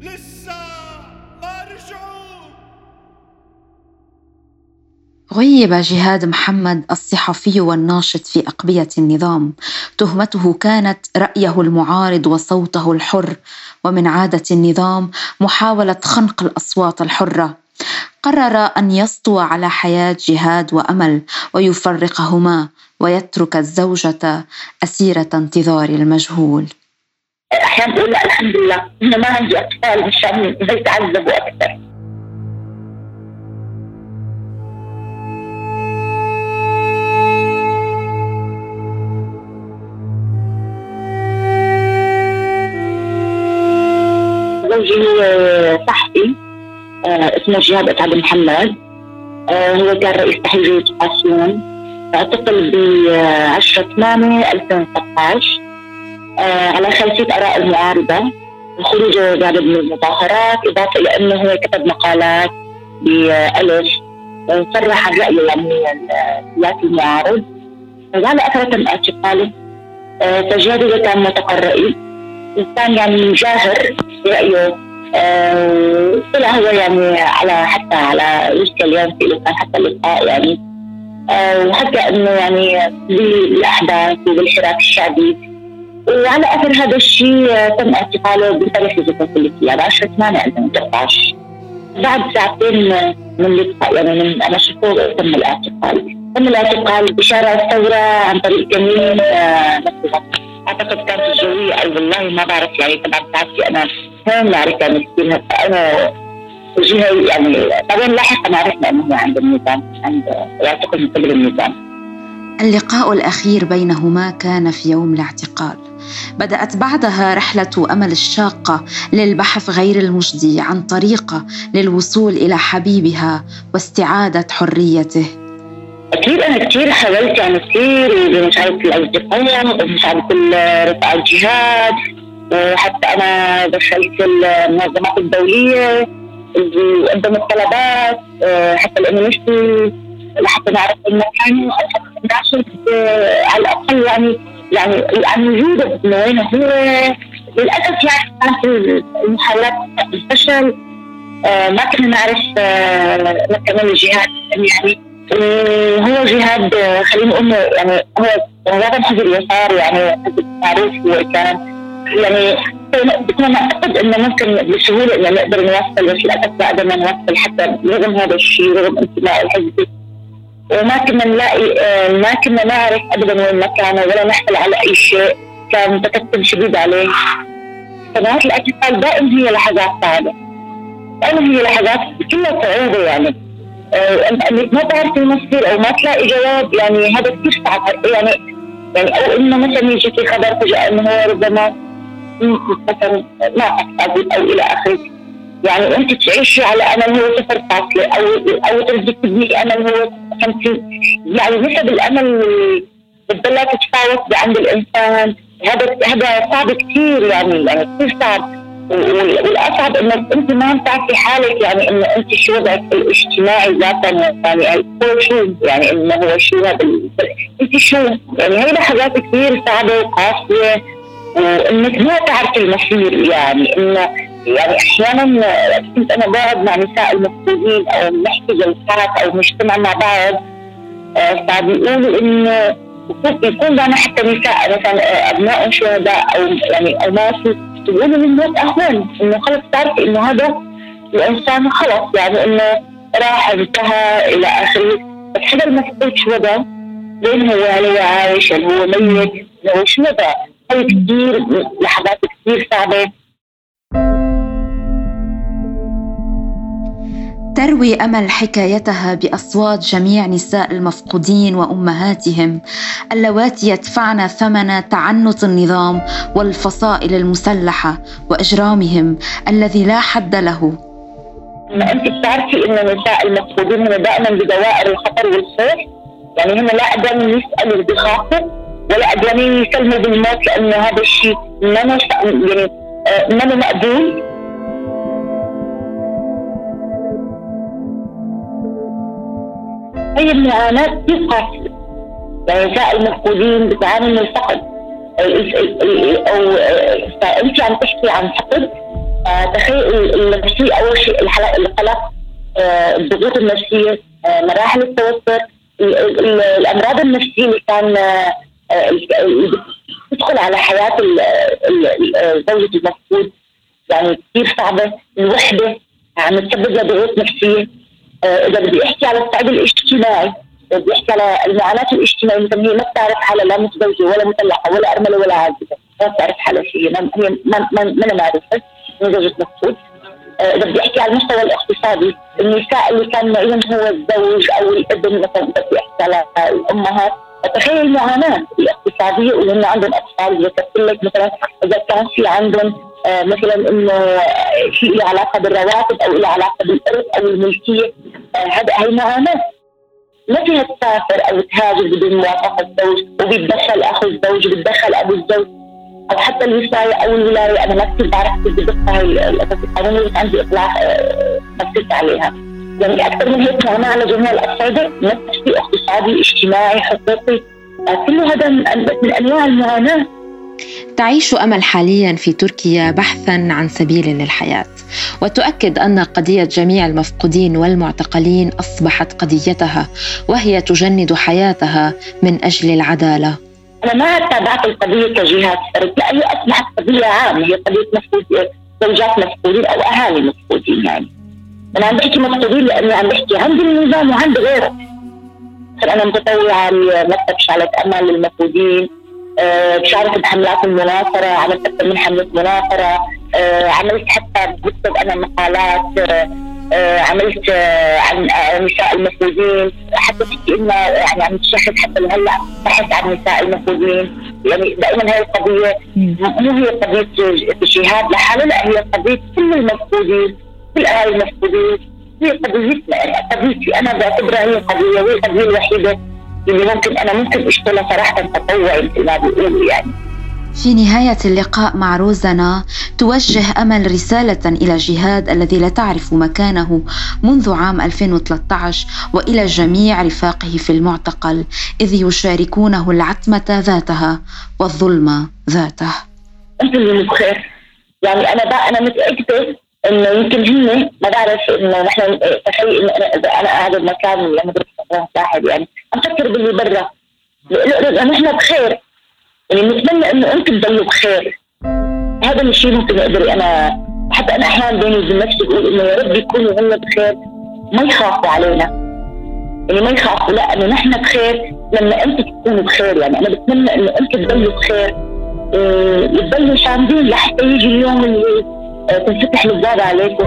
لسه ما رجعوا غيب جهاد محمد الصحفي والناشط في أقبية النظام. تهمته كانت رأيه المعارض وصوته الحر. ومن عادة النظام محاولة خنق الأصوات الحرة. قرر أن يسطو على حياة جهاد وأمل ويفرقهما ويترك الزوجة أسيرة انتظار المجهول. أحيانا بقول الحمد لله. إنه ما عندي أطفال مشان يتعذبوا أكثر. زوجي صحفي آه، اسمه جهاد اسعد محمد. آه، هو كان رئيس تحرير قاسيون. اعتقل ب 10 8 2016 على خلفيه آراء المعارضه وخروجه بعد من المظاهرات إضافة إلى أنه هو كتب مقالات بألف آه، صرح عن رأيه يعني السياسي المعارض. وعلى أثر تم اعتقاله. فجهاد كان متقرئي انسان يعني جاهر برايه آه، طلع هو يعني على حتى على روسيا اليوم في لقاء حتى لقاء يعني. آه، وحكى أنه يعني بالاحداث وبالحراك الشعبي وعلى أثر هذا الشيء آه، تم اعتقاله بتاريخ الجزائريه ب 10 8 2013 بعد ساعتين من اللقاء يعني من أنا شفته تم الاعتقال. تم الاعتقال بشارع الثورة عن طريق كمين نفسه أعتقد كانت الجوية. أو والله ما بعرف يعني طبعا بتعرفي أنا هون معرفه مسكين أنا جهة يعني بعدين لاحقا عرفنا انه هو عند النظام عند يعتقد من قبل النظام. اللقاء الأخير بينهما كان في يوم الاعتقال. بدأت بعدها رحلة أمل الشاقة للبحث غير المجدي عن طريقه للوصول إلى حبيبها واستعادة حريته. أكيد أنا كثير حاولت يعني كثير بمساعده الاصدقاء ومساعده كل رفقاء الجهاد وحتى أنا دخلت المنظمات الدولية اللي قدمت طلبات حتى لأنه لحتى نعرف المكان. على الأقل يعني يعني انه وين هو للأسف يعني كانت المحاولات الفشل ما كنا نعرف نكمل الجهاد يعني هو جهاد خلينا نقول يعني هو غالبا حزب اليسار يعني حزب معروف هو كان يعني بكون اعتقد إنه ممكن بسهولة إنه نقدر نوصل بس للأسف ما قدرنا نوصل حتى رغم هذا الشيء رغم انتماء الحزب. وما كنا نلاقي ما كنا نعرف ابدا وين مكانه ولا نحصل على أي شيء. كان تكتل شديد عليه. سنوات الاعتقال دائما هي لحظات صعبه دائما هي لحظات كلها صعوبة يعني. انك ما تعرفي المصير أو ما تلاقي جواب يعني هذا كثير صعب. يعني يعني أو إنه مثلا يجيكي خبر فجأة إنه هو ربما مثلا ما أو أو إلى آخره. يعني أنت تعيشي على أمل هو صفر فاصلة أو أو ترجي تبني أمل هو خمسين يعني نسب الامل بتضلها تتفاوت عند الإنسان. هذا هذا صعب كثير يعني يعني كثير صعب. والأصعب إنك انت ما عم تعرفي حالك يعني إنه انت شو وضعك الاجتماعي ذاتا يعني هو شو يعني إنه هو شو هذا انت شو؟ يعني هي لحظات كثير صعبة وقاسية وإنك ما تعرفي المصير يعني إنه يعني أحيانا كنت أنا بقعد مع نساء المفقودين أو نحكي جلسات أو نجتمع مع بعض آه، فبيقولوا إنه يكون معنا حتى نساء مثلا ابنائهم شهداء أو يعني أو ماتوا تقولوا للناس اهون إنه خلص تعرفي إنه هذا الإنسان خلص يعني إنه راح انتهى إلى آخره. بس حدا ما شو ده وين هو هل هو عايش هل هو ميت هو شو ده هي كثير لحظات كثير صعبة. تروي أمل حكايتها بأصوات جميع نساء المفقودين وأمهاتهم. اللواتي يدفعن ثمن تعنت النظام والفصائل المسلحة وإجرامهم الذي لا حد له. أنت بتعرفي إن النساء المفقودين هن دائما بدوائر الخطر والخوف يعني هن لا قادرين يسألوا بخاطر ولا قادرين يسلموا بالموت لأنه هذا الشيء ما يعني آه، ما مقبول هي كثير قاسية يعني المفقودين بتعاني من الفقد. أو فانت عم تحكي عن فقد. تخيل النفسية أول شيء القلق آه، الضغوط النفسية مراحل التوتر. الأمراض النفسية اللي كان تدخل على حياة زوجة المفقود. يعني كثير صعبة. الوحدة عم تسبب لها ضغوط نفسية. إذا بدي أحكي على الصعيد الاجتماعي بدي أحكي على المعاناة الاجتماعية مثلا هي ما بتعرف حالها لا متزوجة ولا مطلقة ولا أرملة ولا عازبة ما بتعرف حالها شيء هي ما ما ما معرفه من زوجة مفقود إذا بدي أحكي على المستوى الاقتصادي النساء اللي كان معهم هو الزوج أو الأبن مثلا بدي أحكي على الأمهات تخيل المعاناة الاقتصادية وهم عندهم أطفال ذكرت لك مثلا إذا كان في عندهم آه مثلا إنه شيء له علاقة بالرواتب أو له علاقة بالارث أو الملكية. آه هذا هي معاناه ما فيها تسافر أو تهاجر بدون موافقة الزوج وبيتدخل أخو الزوج بيتدخل أبو الزوج. أو حتى الوصاية أو الولاية. أنا ما كثير بعرف كيف بدقها هي الأساس القانوني بس عندي اطلاع آه، عليها. يعني أكثر من هيك معنا على جميع الأصعدة نفسي اقتصادي اجتماعي حقوقي. آه، كل هذا من أنواع المعاناه تعيش أمل حاليا في تركيا بحثا عن سبيل للحياة وتؤكد أن قضية جميع المفقودين والمعتقلين أصبحت قضيتها وهي تجند حياتها من أجل العدالة. أنا ما تابعت القضية كجهات لا هي اصبحت قضية عامة هي قضية مفقود زوجات مفقودين أو أهالي مفقودين يعني. أنا عم بحكي مفقودين لأني عم بحكي عندي النظام وعندي غيره. أنا متطوعة لمكتب شعلة أمل للمفقودين؟ بشارك بحملات المناصره عملت أكثر من حملة مناصره أه عملت حتى بكتب أنا مقالات آه، عملت آه، عن نساء المفقودين حتى تحكي إنه يعني عم تشهد حتى لهلا بحث عن نساء المفقودين يعني دائما هي القضية مو هي قضية جهاد لحالها لا هي قضية كل المفقودين كل أهالي المفقودين هي قضيتنا قضيتي أنا بعتبرها هي قضية هي القضية الوحيدة. اللي ممكن أنا ممكن اشتغلها صراحة تطوعي مثل ما بيقولوا يعني في نهاية اللقاء مع روزانا توجه أمل رسالة إلى جهاد الذي لا تعرف مكانه منذ عام 2013 وإلى جميع رفاقه في المعتقل إذ يشاركونه العتمة ذاتها والظلم ذاته. أنت اللي بخير يعني أنا بقى أنا متأكدة إنه يمكن هن ما بعرف إنه نحن تخيل إنه أنا اذا أنا قاعدة لما واحد يعني. عم فكر باللي برا. نحن بخير. يعني نتمنى إنه أنتم تضلوا بخير. هذا الشيء ممكن أقدر أنا حتى أنا أحيانا بيني وبين نفسي بقول إنه يا رب يكونوا هم بخير. ما يخافوا علينا. يعني ما يخافوا. لا إنه نحن بخير. لما أنتم تكونوا بخير يعني. أنا بتمنى إنه أنتم تضلوا بخير. وتضلوا شامدين لحتى يجي اليوم اللي آه، تنفتح الباب عليكم.